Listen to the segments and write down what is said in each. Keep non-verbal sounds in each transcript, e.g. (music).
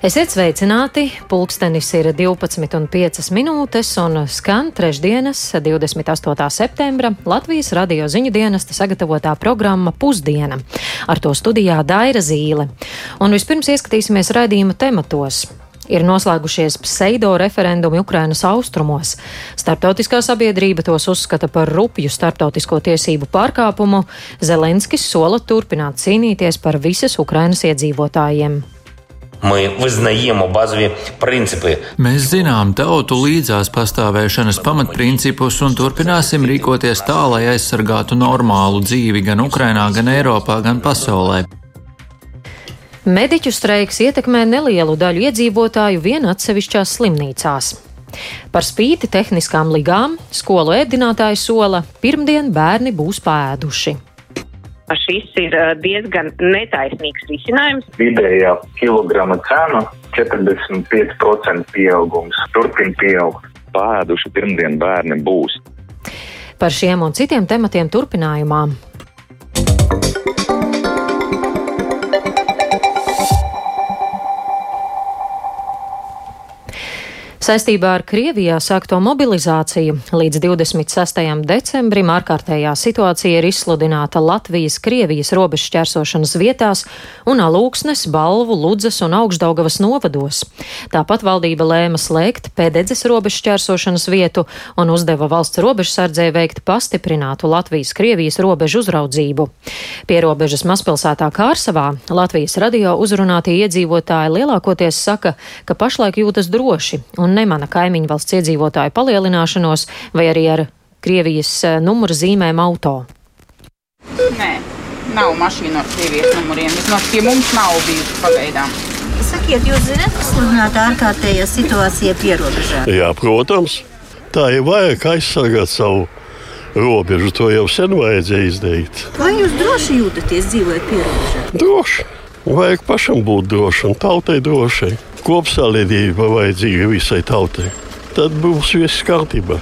Esiet sveicināti! Pulkstenis ir 12,5 minūtes un skan trešdienas, 28. septembra Latvijas radio ziņu dienesta sagatavotā programma Pusdiena. Ar to studijā Daira Zīle. Un vispirms ieskatīsimies raidījuma tematos ir noslēgušies pseido referendumi Ukrainas austrumos. Startautiskā sabiedrība tos uzskata par rupju startautisko tiesību pārkāpumu. Zelenskis sola turpināt cīnīties par visas Ukrainas iedzīvotājiem. Ми визнаємо базові принципи. Mēs zinām tautu līdzās pastāvēšanas pamatprincipus un turpināsim rīkoties tā, lai aizsargātu normālu dzīvi gan Ukrainā, gan Eiropā, gan pasaulē. Mediķu streiks ietekmē nelielu daļu iedzīvotāju vien atsevišķās slimnīcās. Par spīti tehniskām ligām skolu ēdinātāji sola, pirmdien bērni būs pēduši šis ir diezgan netaisnīgs risinājums. Vidējā kilograma cena 45% pieaugums. Turpin pieaugt. Pāēduši pirmdien bērni būs. Par šiem un citiem tematiem turpinājumā. Saistībā ar Krievijā sākto mobilizāciju līdz 26. decembrim ārkārtējā situācija ir izsludināta Latvijas-Krievijas robežu šķērsošanas vietās un Alūksnes, Balvu, Ludzas un Augšdaugavas novados. Tāpat valdība lēma slēgt Pēdedzes robežu šķērsošanas vietu un uzdeva valsts robežsardzē veikt pastiprinātu Latvijas-Krievijas robežu uzraudzību. Pie robežas mazpilsētā Kārsavā Latvijas radio uzrunātie iedzīvotāji lielākoties saka, ka pašlaik jūtas droši un nemana kaimiņu valsts iedzīvotāju palielināšanos vai arī ar Krievijas eh, numura zīmēm auto. Nē, nav mašīnu ar Krievijas numuriem. Vismaz pie mums nav bijusi pagaidām. Sakiet, jūs zināt, kas sludināta ārkārtējā situācija pierobežā? Jā, protams. Tā ir vajag aizsargāt savu robežu. To jau sen vajadzēja izdarīt. Vai jūs droši jūtaties dzīvojot pierobežā? Droši. Vajag pašam būt drošam, tautai drošai kopsavienība vajadzīga visai tautai. Tad būs viss kārtībā.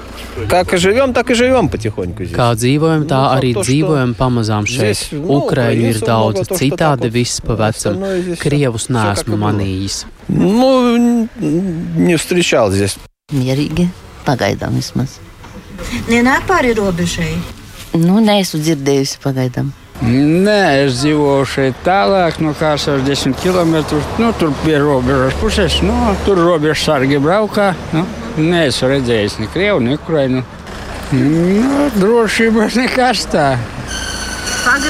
Kā живем, так и живем потихоньку. Здесь. Kā dzīvojam, tā arī то, dzīvojam pamazām šeit. Здесь, ну, Ukraiņu ir daudz, citādi viss pa vecam. Krievus neesmu manījis. Nu, не встречал здесь. Mierīgi, pagaidām vismaz. Nenāk pāri robežai? Nu, neesmu dzirdējusi pagaidām. Nē, es dzīvoju šeit tālāk, no kā 60 km. Nu, tur bija robežas puses, nu, tur robežas sargi braukā. Nu, neesmu redzējis ne Krievu, ne Ukrainu. Nu, drošība nekas tā.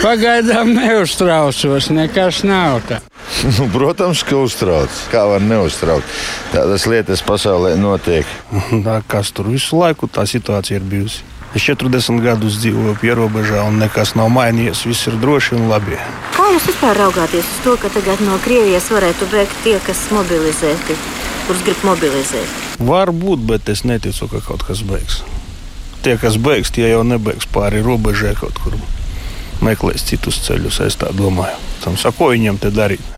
Pagaidām neuztraucos, nekas nav tā. (laughs) Nu, protams, ka uztrauc. Kā var neuztraukt? Tādas lietas pasaulē notiek. (laughs) Tā, kas tur visu laiku tā situācija ir bijusi? Es 40 gadus dzīvoju pierobežā, un nekas nav mainījies. Viss ir droši un labi. Kā jūs vispār raugāties uz to, ka tagad no Krievijas varētu bēgt tie, kas mobilizēti, kurus grib mobilizēt? Varbūt, bet es neticu, ka kaut kas beigs. Tie, kas beigs, tie jau nebeigs pāri robežai kaut kur. Meklēs citus ceļus, es tā domāju. Tam sako viņiem te darīt.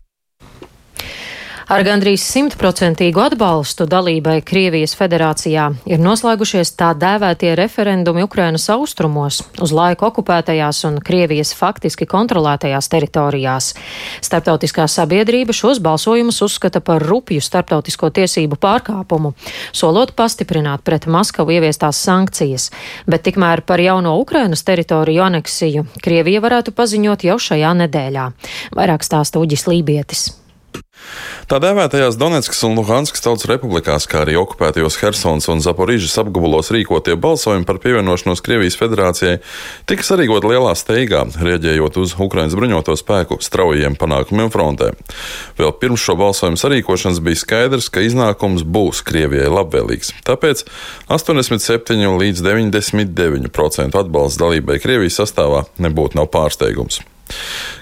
Ar gandrīz simtprocentīgu atbalstu dalībai Krievijas federācijā ir noslēgušies tā dēvētie referendumi Ukrainas austrumos, uz laiku okupētajās un Krievijas faktiski kontrolētajās teritorijās. Starptautiskā sabiedrība šos balsojumus uzskata par rupju starptautisko tiesību pārkāpumu, solot pastiprināt pret Maskavu ieviestās sankcijas, bet tikmēr par jauno Ukrainas teritoriju aneksiju Krievija varētu paziņot jau šajā nedēļā. Vairāk stāsta Uģis Lībietis. Tā dēvētajās Donetskas un Luhanskas tautas republikās, kā arī okupētajos Hersons un Zaporīžas apgabalos rīkotie balsojumi par pievienošanos Krievijas federācijai tika sarīkot lielā steigā, rieģējot uz Ukrainas bruņoto spēku straujiem panākumiem frontē. Vēl pirms šo balsojumu sarīkošanas bija skaidrs, ka iznākums būs Krievijai labvēlīgs. Tāpēc 87 līdz 99% atbalsts dalībai Krievijas sastāvā nebūtu nav pārsteigums.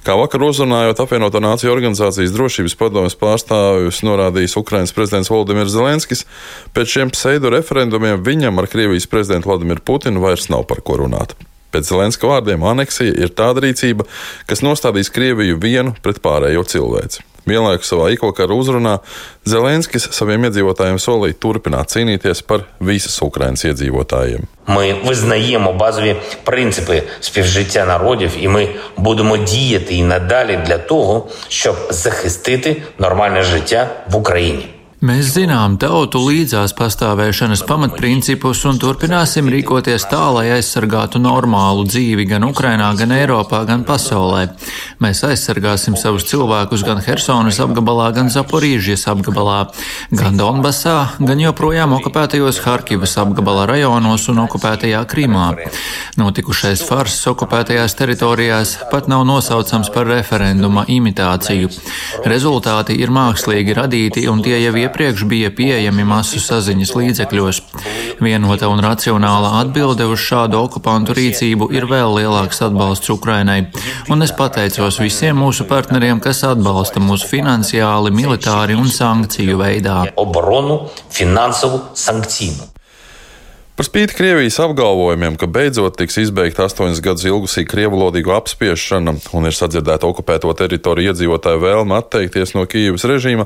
Kā vakar uzrunājot apvienoto nāciju organizācijas drošības padomjas pārstāvjus, norādījis Ukrainas prezidents Valdemirs Zelenskis, pēc šiem pseido referendumiem viņam ar Krievijas prezidentu Vladimiru Putinu vairs nav par ko runāt. Pēc Zelenska vārdiem aneksija ir tāda rīcība, kas nostādīs Krieviju vienu pret pārējo cilvēci. Uzrunā Zelenskis saviem iedzīvotājiem solīja turpināt cīnīties par visas Ukrainas iedzīvotājiem. Ми визнаємо базові принципи співжиття народів, і ми будемо діяти і надалі для того, щоб захистити нормальне життя в Україні. Mēs zinām tautu līdzās pastāvēšanas pamatprincipus un turpināsim rīkoties tā, lai aizsargātu normālu dzīvi gan Ukrainā, gan Eiropā, gan pasaulē. Mēs aizsargāsim savus cilvēkus gan Hersonas apgabalā, gan Zaporīžas apgabalā, gan Donbasā, gan joprojām okupētajos Harkivas apgabala rajonos un okupētajā Krimā. Notikušais fars okupētajās teritorijās pat nav nosaucams par referenduma imitāciju. Rezultāti ir mākslīgi radīti un tie jau iepriekš bija pieejami masu saziņas līdzekļos. Vienota un racionāla atbilde uz šādu okupantu rīcību ir vēl lielāks atbalsts Ukrainai, un es pateicos visiem mūsu partneriem, kas atbalsta mūs finansiāli, militāri un sankciju veidā. Obronu, finansavu, sankciju. Par spīti Krievijas apgalvojumiem, ka beidzot tiks izbeigta astoņus gadus ilgusī krievulodīgu apspiešana un ir sadzirdēta okupēto teritoriju iedzīvotāju vēlme atteikties no Kīivas režīma,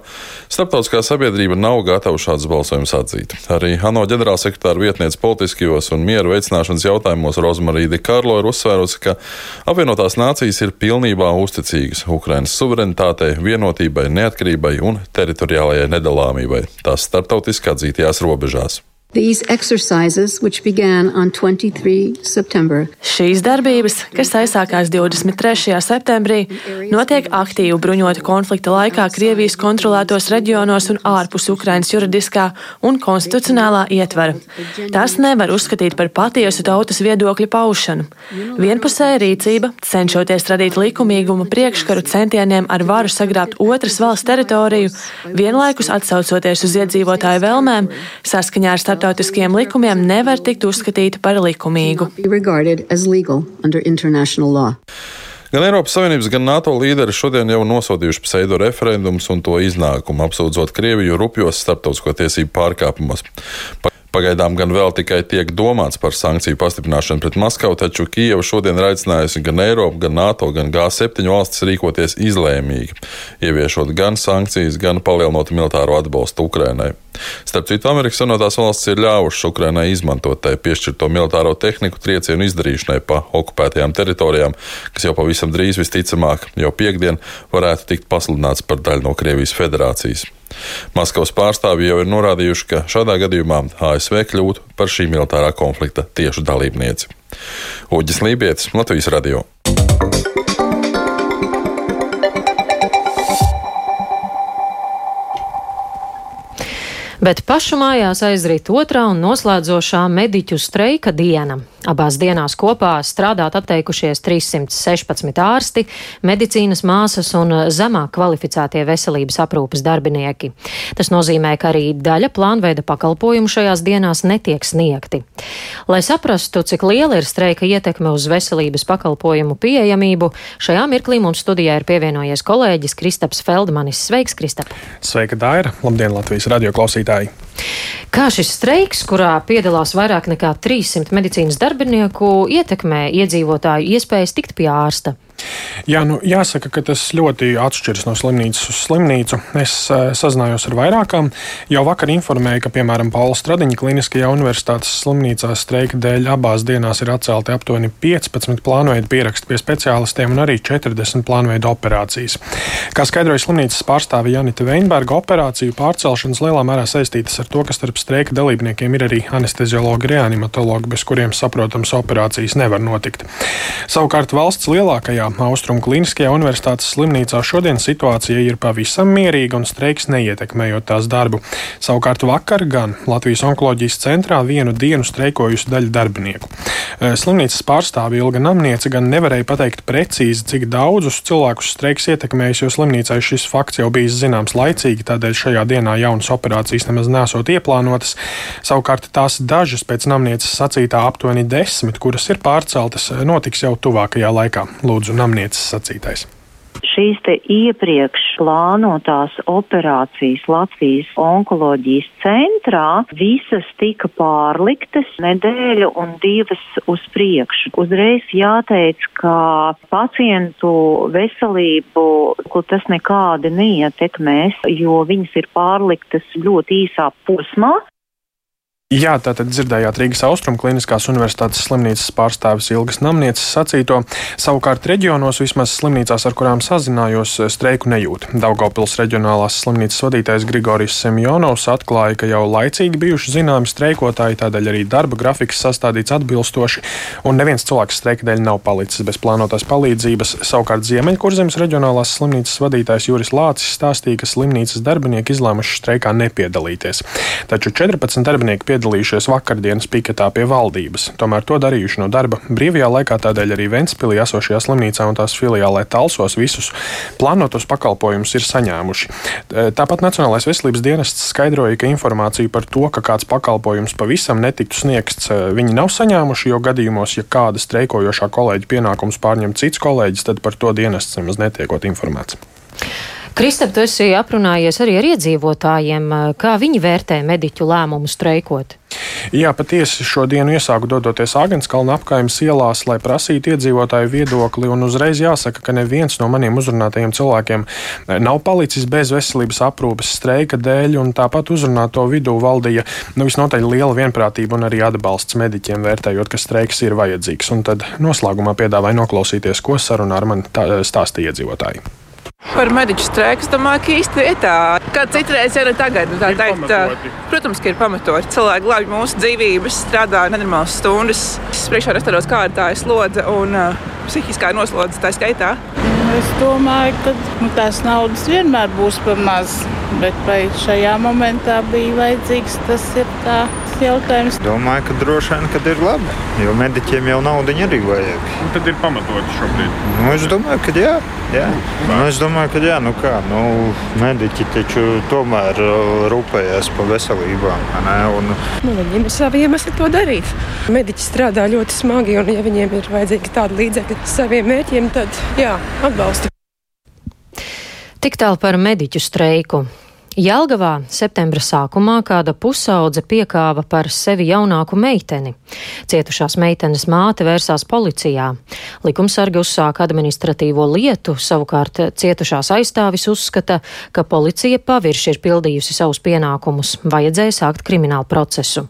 starptautiskā sabiedrība nav gatava šādus balsojumus atzīt. Arī ANO ģenerālsekretāra vietniece politiskajos un mieru veicināšanas jautājumos Rozmarīdi Kārlo ir uzsvērusi, ka apvienotās nācijas ir pilnībā uzticīgas Ukrainas suverenitātei, vienotībai, neatkarībai un teritoriālajai nedalāmībai tās starptautiski atzītajās robežās. These exercises, which began on 23 September, Šīs darbības, kas aizsākās 23. septembrī, notiek aktīvu bruņotu konflikta laikā Krievijas kontrolētos reģionos un ārpus Ukrainas juridiskā un konstitucionālā ietvara. Tas nevar uzskatīt par patiesu tautas viedokļu paušanu. Vienpusēja rīcība, cenšoties radīt likumīgumu priekškaru centieniem ar varu sagrābt otras valsts teritoriju, vienlaikus atsaucoties uz iedzīvotāju vēlmēm, saskaņā ar starp starptautiskiem likumiem nevar tikt uzskatīta par likumīgu. Gan Eiropas Savienības, gan NATO līderi šodien jau nosodījuši pseido referendumus un to iznākumu, apsūdzot Krieviju rupjos starptautisko tiesību pārkāpumos. Pagaidām gan vēl tikai tiek domāts par sankciju pastiprināšanu pret Maskavu, taču Kijava šodien ir aicinājusi gan Eiropu, gan NATO, gan G7 valstis rīkoties izlēmīgi, ieviešot gan sankcijas, gan palielinot militāro atbalstu Ukrainai. Starp citu, Amerikas Savienotās valstis ir ļāvušas Ukrainai izmantot tai piešķirto militāro tehniku triecienu izdarīšanai pa okupētajām teritorijām, kas jau pavisam drīz visticamāk jau piekdien varētu tikt pasludināts par daļu no Krievijas federācijas. Maskavas pārstāvji jau ir norādījuši, ka šādā gadījumā ASV kļūtu par šī militārā konflikta tiešu dalībnieci. Uģis Lībijams, Latvijas Radio. Bet pašu mājās aizrīt otrā un noslēdzošā mediķu streika diena. Abās dienās kopā strādāt atteikušies 316 ārsti, medicīnas māsas un zemāk kvalificētie veselības aprūpas darbinieki. Tas nozīmē, ka arī daļa plānveida pakalpojumu šajās dienās netiek sniegti. Lai saprastu, cik liela ir streika ietekme uz veselības pakalpojumu pieejamību, šajā mirklī mums studijā ir pievienojies kolēģis Kristaps Feldmanis. Sveiks, Kristap! Sveika, Daira! Labdien, Latvijas radio klausītāji! Kā šis streiks, kurā piedalās vairāk nekā 300 medicīnas darbinieku, ietekmē iedzīvotāju iespējas tikt pie ārsta? Jā, nu, jāsaka, ka tas ļoti atšķiras no slimnīcas uz slimnīcu. Es uh, sazinājos ar vairākām. Jau vakar informēju, ka, piemēram, Paula Stradiņa Kliniskajā universitātes slimnīcā streika dēļ abās dienās ir atcelti aptuveni 15 plānveidu pieraksti pie speciālistiem un arī 40 plānveidu operācijas. Kā skaidroja slimnīcas pārstāve Janita Veinberga, operāciju pārcelšanas lielā mērā saistītas ar to, ka starp streika dalībniekiem ir arī anesteziologi, reanimatologi, bez kuriem, saprotams, operācijas nevar notikt. Savukārt valsts lielākajā Austrumu Kliniskajā universitātes slimnīcā šodien situācija ir pavisam mierīga un streiks neietekmējot tās darbu. Savukārt vakar gan Latvijas onkoloģijas centrā vienu dienu streikojusi daļa darbinieku. Eh, slimnīcas pārstāve Ilga Namniece gan nevarēja pateikt precīzi, cik daudzus cilvēkus streiks ietekmējis, jo slimnīcai šis fakts jau bijis zināms laicīgi, tādēļ šajā dienā jaunas operācijas nemaz nesot ieplānotas. Savukārt tās dažas pēc Namnieces sacītā aptuveni desmit, kuras ir pārceltas, notiks jau tuvākajā laikā. Lūdzu, namnieces sacītais. šīs iepriekš plānotās operācijas Latvijas onkoloģijas centrā visas tika pārliktas nedēļu un divas uz priekšu. Uzreiz jāteic, ka pacientu veselību, tas nekādi neietekmēs, jo viņas ir pārliktas ļoti īsā posmā. Jā, tātad dzirdējāt Rīgas Austrum Kliniskās Universitātes slimnīcas pārstāvis Ilgas Namnieces sacīto. Savukārt reģionos, vismaz slimnīcās, ar kurām sazinājos, streiku nejūt. Daugopils reģionālās slimnīcas vadītājs Grigorijs Semjonovs atklāja, ka jau laicīgi bijuši zināmi streikotāji, tādēļ arī darba grafiks sastādīts atbilstoši, un neviens cilvēks streika dēļ nav palicis bez plānotās palīdzības. Savukārt Ziemeļkurzemes reģionālās slimnīcas vadītājs Juris Lācis stāstīja, ka slimnīcas darbinieki izlēmuši streikā nepiedalīties. Taču 14 darbinieki piedalījās piedalījušies vakardienas piketā pie valdības. Tomēr to darījuši no darba brīvajā laikā, tādēļ arī Ventspīlī esošajā slimnīcā un tās filiālē Talsos visus plānotos pakalpojumus ir saņēmuši. Tāpat Nacionālais veselības dienests skaidroja, ka informāciju par to, ka kāds pakalpojums pavisam netiktu sniegts, viņi nav saņēmuši, jo gadījumos, ja kāda streikojošā kolēģa pienākums pārņem cits kolēģis, tad par to dienests nemaz netiekot informēts. Kristap, tu esi aprunājies arī ar iedzīvotājiem. Kā viņi vērtē mediķu lēmumu streikot? Jā, patiesi šo dienu iesāku dodoties Agenskalna apkaimes ielās, lai prasītu iedzīvotāju viedokli, un uzreiz jāsaka, ka neviens no maniem uzrunātajiem cilvēkiem nav palicis bez veselības aprūpes streika dēļ, un tāpat uzrunāto vidū valdīja nu, visnotaļ liela vienprātība un arī atbalsts mediķiem, vērtējot, ka streiks ir vajadzīgs. Un tad noslēgumā piedāvāju noklausīties, ko sarunā ar mani stāstīja iedzīvotāji. Par mediķu streiku es domāju, ka īsti vietā. Kā citreiz, ja ne tagad, nu, tā teikt, protams, ka ir pamatoti. Cilvēki glābj mūsu dzīvības, strādā nenormālas stundas. Es priekšā kāda tā ir slodze un uh, psihiskā noslodze tā skaitā. Es domāju, ka nu, tās naudas vienmēr būs par maz, bet vai šajā momentā bija vajadzīgs, tas ir tā jautājums. Domāju, ka droši vien, kad ir labi, jo mediķiem jau naudu arī vajag. Un tad ir pamatoti šobrīd. Nu, es domāju, ka jā. jā. Nu, es domāju, ka jā, nu kā, nu, mediķi taču tomēr uh, rūpējas par veselībām. Un... Nu, viņiem ir savi iemesli to darīt. Mediķi strādā ļoti smagi, un ja viņiem ir vajadzīgi tādi līdzekļi saviem mērķiem, tad jā, atbalstu. Tik tālu par mediķu streiku. Jelgavā septembra sākumā kāda pusaudze piekāva par sevi jaunāku meiteni. Cietušās meitenes māte vērsās policijā. Likumsargi uzsāka administratīvo lietu, savukārt cietušās aizstāvis uzskata, ka policija pavirši ir pildījusi savus pienākumus, vajadzēja sākt kriminālu procesu.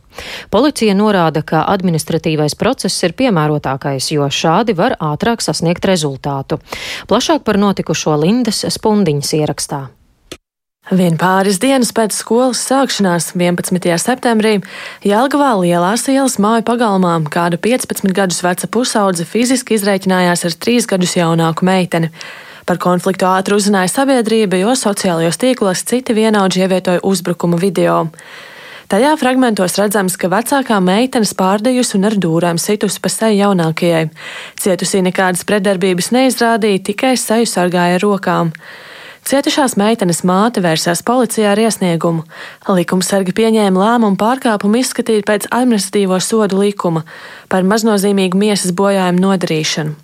Policija norāda, ka administratīvais process ir piemērotākais, jo šādi var ātrāk sasniegt rezultātu. Plašāk par notikušo Lindas Spundiņas ierakstā. Vien pāris dienas pēc skolas sākšanās, 11. septembrī, Jālgavā lielās ielas māju pagalmā kāda 15 gadus veca pusaudze fiziski izrēķinājās ar 3 gadus jaunāku meiteni. Par konfliktu ātri uzzināja sabiedrība, jo sociālajos tīklos citi vienaudži ievietoja uzbrukuma video. Tajā fragmentos redzams, ka vecākā meitene spārdījusi un ar dūrēm situsi pa seju jaunākajai. Cietusī nekādas pretdarbības neizrādīja, tikai seju sargāja ar rokām. Cietušās meitenes māte vērsās policijā ar iesniegumu. Likumsargi pieņēma lēmumu pārkāpumu izskatīt pēc administratīvo sodu likuma par maznozīmīgu miesas bojājumu nodarīšanu.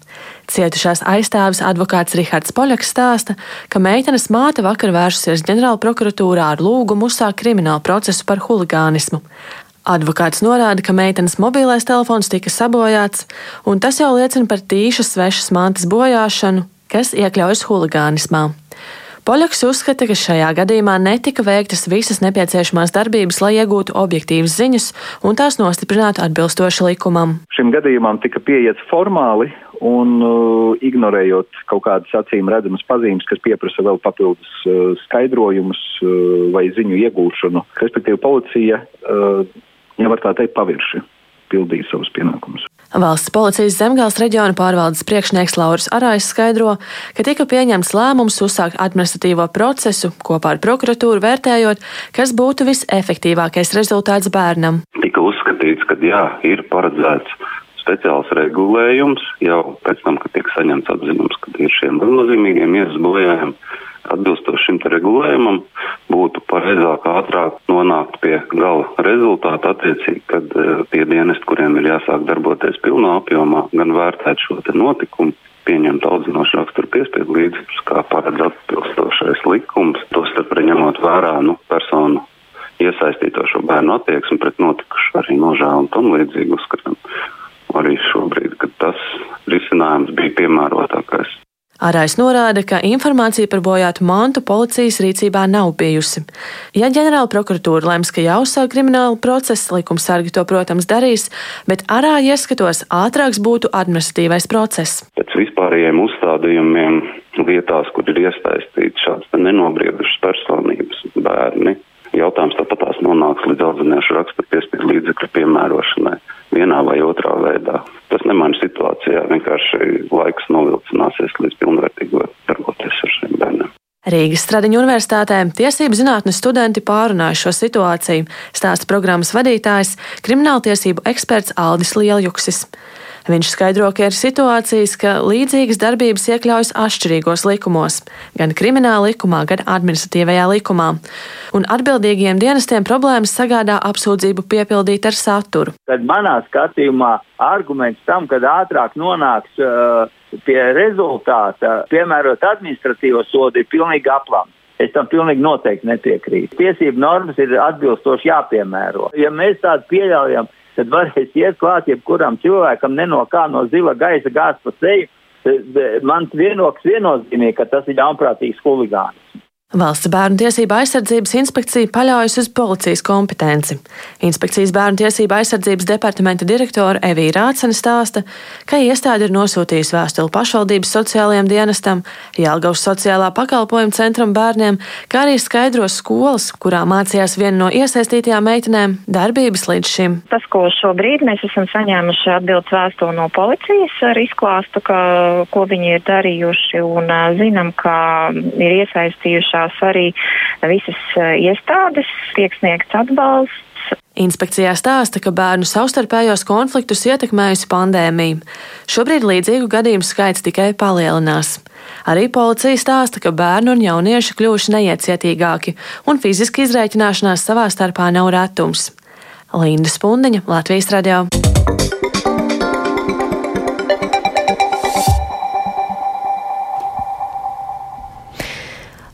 Cietušās aizstāvis advokāts Rihards Poļaks stāsta, ka meitenes māte vakar vērsusies ģenerāla prokuratūrā ar lūgumu uzsākt kriminālu procesu par huligānismu. Advokāts norāda, ka meitenes mobilais telefons tika sabojāts, un tas jau liecina par tīšas svešas mantas bojāšanu, kas iekļaujas huligānismā. Poļaks uzskata, ka šajā gadījumā netika veiktas visas nepieciešamās darbības, lai iegūtu objektīvas ziņas un tās nostiprinātu atbilstoši likumam. Šim gadījumam tika pieiets formāli un uh, ignorējot kaut kādas acīm redzamas pazīmes, kas pieprasa vēl papildus uh, skaidrojumus uh, vai ziņu iegūšanu. Respektīvi, policija, uh, ja var tā teikt, pavirši pildīja savus pienākumus. Valsts policijas zemgāles reģiona pārvaldes priekšnieks Lauris Arājs skaidro, ka tika pieņemts lēmums uzsākt administratīvo procesu kopā ar prokuratūru vērtējot, kas būtu visefektīvākais rezultāts bērnam. Tika uzskatīts, ka jā, ir paredzēts speciāls regulējums jau pēc tam, kad tiek saņemts atzinums, ka ir šiem nozīmīgiem iesas bojājumiem atbilstoši šim regulējumam, būtu pareizāk ātrāk nonākt pie gala rezultāta attiecīgi, kad uh, tie dienesti, kuriem ir jāsāk darboties pilnā apjomā, gan vērtēt šo notikumu, pieņemt audzinošu raksturu piespiedu līdzekļus, kā paredz atbilstošais likums, tostarp ņemot vērā nu, personu iesaistītošo bērnu attieksmi pret notikušu arī nožēlu un tam līdzīgi uzskatām arī šobrīd, ka tas risinājums bija piemērotākais. Arājs norāda, ka informācija par bojātu mantu policijas rīcībā nav bijusi. Ja ģenerāla prokuratūra lems, ka jāuzsāk krimināla procesa, likumsargi to, protams, darīs, bet arāja ieskatos ātrāks būtu administratīvais process. Pēc vispārējiem uzstādījumiem lietās, kur ir iesaistīti šāds nenobriedušas personības bērni, jautājums tāpat tās nonāks līdz audzināšu raksturu piespiedu līdzekļu piemērošanai vienā vai otrā veidā. Nemaina situācijā, vienkārši laiks novilcināsies līdz pilnvērtīgi darboties ar šiem bērniem. Rīgas Stradiņu universitātē tiesību zinātnes studenti pārunāja šo situāciju, stāsta programmas vadītājs, krimināltiesību eksperts Aldis Lieljuksis. Viņš skaidro, ka ir situācijas, ka līdzīgas darbības iekļaujas atšķirīgos likumos, gan krimināla likumā, gan administratīvajā likumā, un atbildīgiem dienestiem problēmas sagādā apsūdzību piepildīt ar saturu. Tad manā skatījumā arguments tam, kad ātrāk nonāks uh, pie rezultāta, piemērot administratīvo sodu, ir pilnīgi aplams. Es tam pilnīgi noteikti nepiekrītu. Tiesību normas ir atbilstoši jāpiemēro. Ja mēs tādu pieļaujam, tad varēs iet klāt jebkuram cilvēkam ne no kā no zila gaisa gāzt pa seju. Man vienoks viennozīmīgi, ka tas ir ļaunprātīgs huligāns. Valsts bērnu tiesība aizsardzības inspekcija paļaujas uz policijas kompetenci. Inspekcijas bērnu tiesība aizsardzības departamenta direktore Evija Rācena stāsta, ka iestāde ir nosūtījusi vēstuli pašvaldības sociālajiem dienestam, Jālgavas sociālā pakalpojuma centram bērniem, kā arī skaidros skolas, kurā mācījās viena no iesaistītajām meitenēm, darbības līdz šim. Tas, ko šobrīd mēs esam saņēmuši atbildes vēstuli no policijas ar izklāstu, ka, ko viņi ir darījuši un zinām, ka ir iesaistījuši iesaistās arī visas eh, iestādes, tiek sniegts atbalsts. Inspekcijā stāsta, ka bērnu savstarpējos konfliktus ietekmējusi pandēmija. Šobrīd līdzīgu gadījumu skaits tikai palielinās. Arī policija stāsta, ka bērni un jaunieši kļuvuši neiecietīgāki, un fiziski izreikināšanās savā starpā nav retums. Linda Spundiņa, Latvijas radio.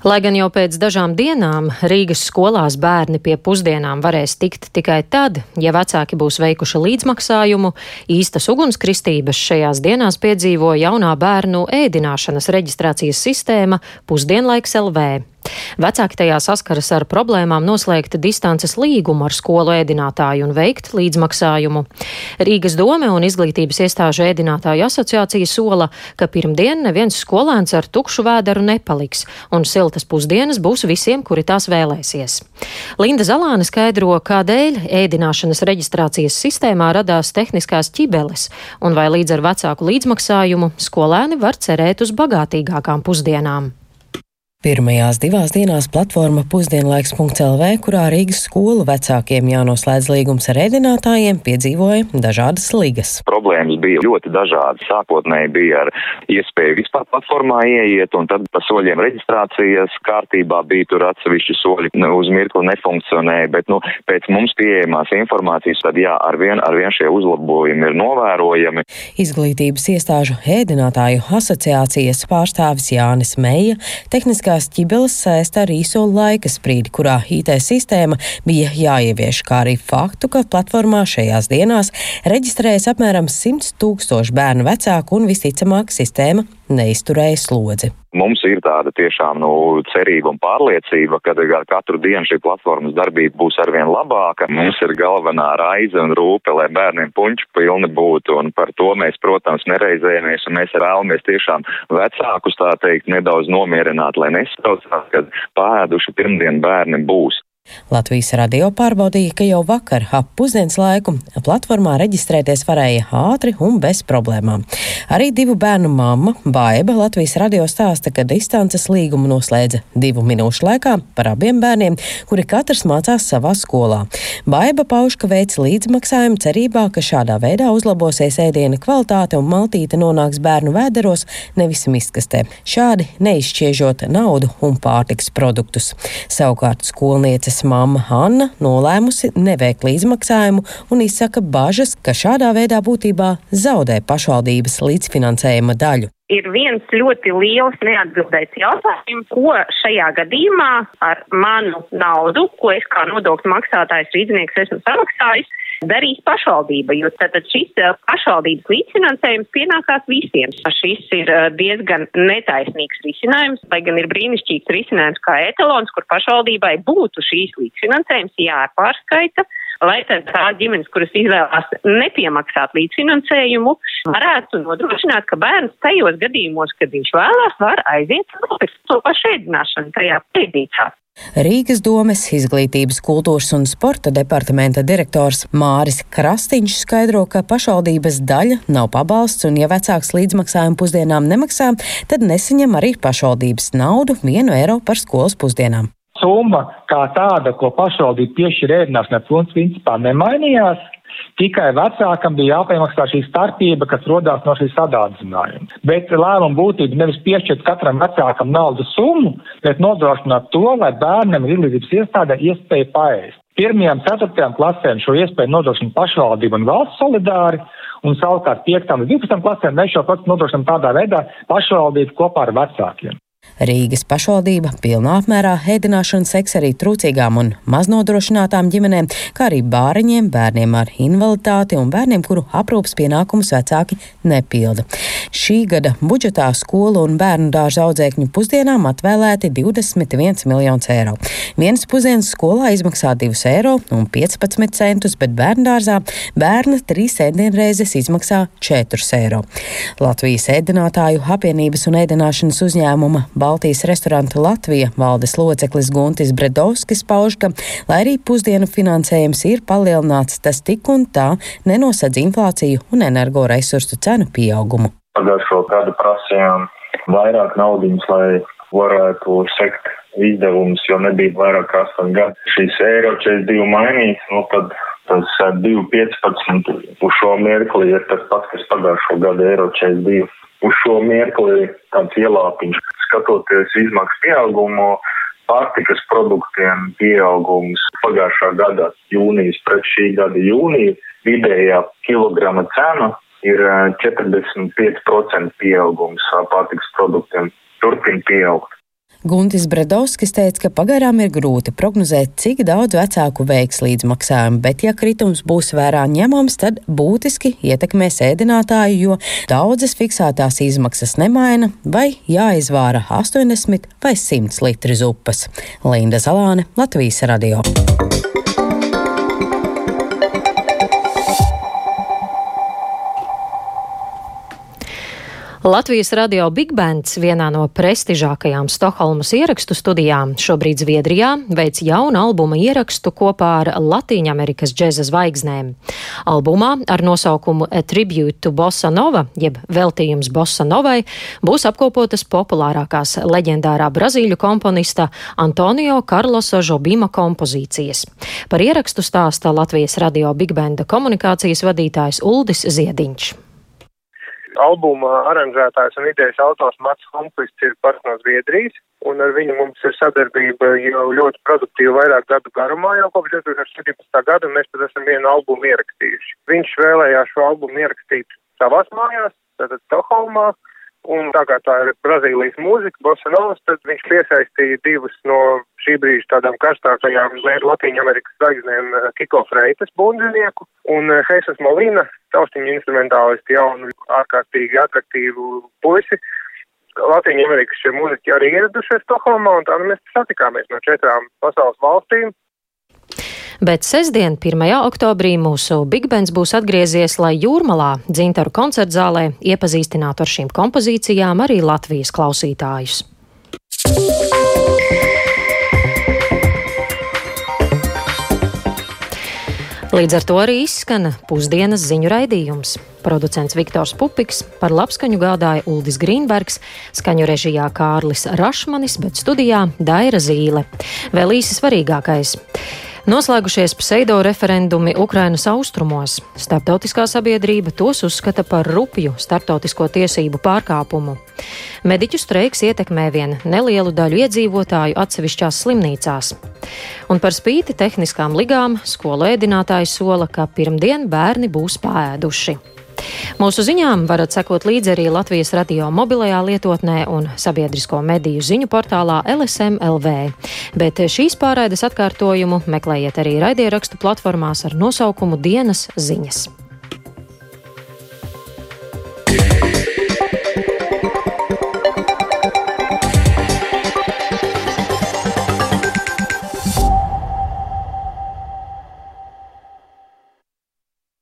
Lai gan jau pēc dažām dienām Rīgas skolās bērni pie pusdienām varēs tikt tikai tad, ja vecāki būs veikuši līdzmaksājumu, īstas ugunskristības šajās dienās piedzīvo jaunā bērnu ēdināšanas reģistrācijas sistēma Pusdienlaiks LV. Vecāki tajā saskaras ar problēmām noslēgt distances līgumu ar skolu ēdinātāju un veikt līdzmaksājumu. Rīgas dome un izglītības iestāžu ēdinātāju asociācija sola, ka pirmdien neviens skolēns ar tukšu vēderu nepaliks, un siltas pusdienas būs visiem, kuri tās vēlēsies. Linda Zalāne skaidro, kādēļ ēdināšanas reģistrācijas sistēmā radās tehniskās ķibeles, un vai līdz ar vecāku līdzmaksājumu skolēni var cerēt uz bagātīgākām pusdienām. Pirmajās divās dienās platforma pusdienlaiks.lv, kurā Rīgas skolu vecākiem jānoslēdz līgums ar ēdinātājiem, piedzīvoja dažādas ligas. Problēmas bija ļoti dažādas. Sākotnēji bija ar iespēju vispār platformā ieiet, un tad pa soļiem reģistrācijas kārtībā bija tur atsevišķi soļi nu, uz mirkli nefunkcionēja, bet nu, pēc mums pieejamās informācijas tad jā, arvien, arvien šie uzlabojumi ir novērojami. Izglītības iestāžu ēdinātāju asociācijas pārstāvis Jānis Meija, tehniskā Tehniskās ķibeles saista ar īso laika sprīdi, kurā IT sistēma bija jāievieš, kā arī faktu, ka platformā šajās dienās reģistrējas apmēram 100 tūkstoši bērnu vecāku un visticamāk sistēma neizturēja slodzi. Mums ir tāda tiešām nu, cerība un pārliecība, ka ar katru dienu šī platformas darbība būs arvien labāka. Mums ir galvenā raize un rūpe, lai bērniem puņķu pilni būtu, un par to mēs, protams, nereizējamies, un mēs vēlamies tiešām vecākus tā teikt nedaudz nomierināt, lai nesatraucās, ka pāēduši pirmdien bērni būs. Latvijas radio pārbaudīja, ka jau vakar ap pusdienas laiku platformā reģistrēties varēja ātri un bez problēmām. Arī divu bērnu mamma Baiba Latvijas radio stāsta, ka distances līgumu noslēdza divu minūšu laikā par abiem bērniem, kuri katrs mācās savā skolā. Baiba pauž, ka veic līdzmaksājumu cerībā, ka šādā veidā uzlabosies ēdiena kvalitāte un maltīte nonāks bērnu vēderos, nevis miskastē. Šādi neizšķiežot naudu un pārtiks produktus. Savukārt skolnieces Rīgas mamma Hanna nolēmusi neveikt līdzmaksājumu un izsaka bažas, ka šādā veidā būtībā zaudē pašvaldības līdzfinansējuma daļu. Ir viens ļoti liels neatbildēts jautājums, ko šajā gadījumā ar manu naudu, ko es kā nodokļu maksātājs rīznieks esmu samaksājis, darīs pašvaldība, jo tātad šis pašvaldības līdzfinansējums pienākās visiem. Šis ir diezgan netaisnīgs risinājums, lai gan ir brīnišķīgs risinājums kā etalons, kur pašvaldībai būtu šīs līdzfinansējums jāpārskaita lai tad tā ģimenes, kuras izvēlās nepiemaksāt līdzfinansējumu, varētu nodrošināt, ka bērns tajos gadījumos, kad viņš vēlās, var aiziet uz to pašu ēdināšanu tajā pēdīcā. Rīgas domes izglītības, kultūras un sporta departamenta direktors Māris Krastīņš skaidro, ka pašvaldības daļa nav pabalsts, un ja vecāks līdzmaksājumu pusdienām nemaksā, tad nesaņem arī pašvaldības naudu vienu eiro par skolas pusdienām summa kā tāda, ko pašvaldība piešķir ēdināšanai, principā nemainījās. Tikai vecākam bija jāpiemaksā šī starpība, kas rodās no šīs sadārdzinājuma. Bet lēmuma būtība nevis piešķirt katram vecākam naudas summu, bet nodrošināt to, lai bērnam ir izglītības iestādē iespēja paēst. Pirmajām, ceturtajām klasēm šo iespēju nodrošina pašvaldība un valsts solidāri, un savukārt 5. un 12. klasēm mēs šo procesu nodrošinām tādā veidā pašvaldību kopā ar vecākiem. Rīgas pašvaldība pilnā apmērā ēdināšanu seks arī trūcīgām un maznodrošinātām ģimenēm, kā arī bāriņiem, bērniem ar invaliditāti un bērniem, kuru aprūpas pienākumus vecāki nepilda. Šī gada budžetā skolu un bērnu dārza audzēkņu pusdienām atvēlēti 21 miljonus eiro. Vienas pusdienas skolā izmaksā 2 eiro un 15 centus, bet bērnu dārzā bērna 3 ēdienreizes izmaksā 4 eiro. Latvijas ēdinātāju apvienības un ēdināšanas uzņēmuma Baltijas restoranta Latvija valdes loceklis Guntis Bredovskis pauž, ka, lai arī pusdienu finansējums ir palielināts, tas tik un tā nenosedz inflāciju un energoresursu cenu pieaugumu. Pagājušo gadu prasījām vairāk naudiņas, lai varētu sekt izdevumus, jo nebija vairāk kā 8 gadi. Šīs eiro 42 mainīs, nu tad tas 2,15 uz šo mirkli ir tas pats, kas pagājušo gadu eiro 42 uz šo mirkli tāds ielāpiņš. Skatoties izmaksu pieaugumu, pārtikas produktiem pieaugums pagājušā gada jūnijas pret šī gada jūniju, vidējā kilograma cena ir 45% eh, pieaugums pārtikas produktiem. Turpin pieaugt. Guntis Bredovskis teica, ka pagaidām ir grūti prognozēt, cik daudz vecāku veiks līdzmaksājumu, bet ja kritums būs vērā ņemams, tad būtiski ietekmēs ēdinātāju, jo daudzas fiksētās izmaksas nemaina vai jāizvāra 80 vai 100 litri zupas. Linda Zalāne, Latvijas radio. Latvijas radio Big Bands vienā no prestižākajām Stokholmas ierakstu studijām šobrīd Zviedrijā veic jaunu albuma ierakstu kopā ar Latīņamerikas džeza zvaigznēm. Albumā ar nosaukumu A Tribute to Bossa Nova, jeb veltījums Bossa Novai, būs apkopotas populārākās leģendārā brazīļu komponista Antonio Carlosa Žobima kompozīcijas. Par ierakstu stāsta Latvijas radio Big Banda komunikācijas vadītājs Uldis Ziediņš albuma aranžētājs un idejas autors Mats Humplists ir pats no Zviedrijas, un ar viņu mums ir sadarbība jau ļoti produktīva vairāk gadu garumā, jau kopš 2017. gada, mēs tad esam vienu albumu ierakstījuši. Viņš vēlējās šo albumu ierakstīt savās mājās, tātad Stokholmā, Un tā kā tā ir Brazīlijas mūzika, Bossa Novas, tad viņš piesaistīja divus no šī brīža tādām karstākajām Latvijas Amerikas zvaigznēm eh, Kiko Freitas bundzinieku un Heisas eh, Molina, taustiņu instrumentālisti jaunu, ārkārtīgi atraktīvu puisi. Latvijas Amerikas šie mūziķi arī ieradušies Stokholmā, un tā mēs satikāmies no četrām pasaules valstīm bet sestdien, 1. oktobrī, mūsu Big Bands būs atgriezies, lai Jūrmalā, Dzintaru koncertzālē, iepazīstinātu ar šīm kompozīcijām arī Latvijas klausītājus. Līdz ar to arī izskan pusdienas ziņu raidījums. Producents Viktors Pupiks, par labskaņu gādāja Uldis Grīnbergs, skaņu režijā Kārlis Rašmanis, bet studijā Daira Zīle. Vēl īsi svarīgākais. Noslēgušies pseido referendumi Ukrainas austrumos. Starptautiskā sabiedrība tos uzskata par rupju starptautisko tiesību pārkāpumu. Mediķu streiks ietekmē vien nelielu daļu iedzīvotāju atsevišķās slimnīcās. Un par spīti tehniskām ligām skolu ēdinātājs sola, ka pirmdien bērni būs pāēduši. Mūsu ziņām varat sekot līdzi arī Latvijas radio mobilajā lietotnē un sabiedrisko mediju ziņu portālā LSMLV. Bet šīs pārraides atkārtojumu meklējiet arī raidierakstu platformās ar nosaukumu Dienas ziņas.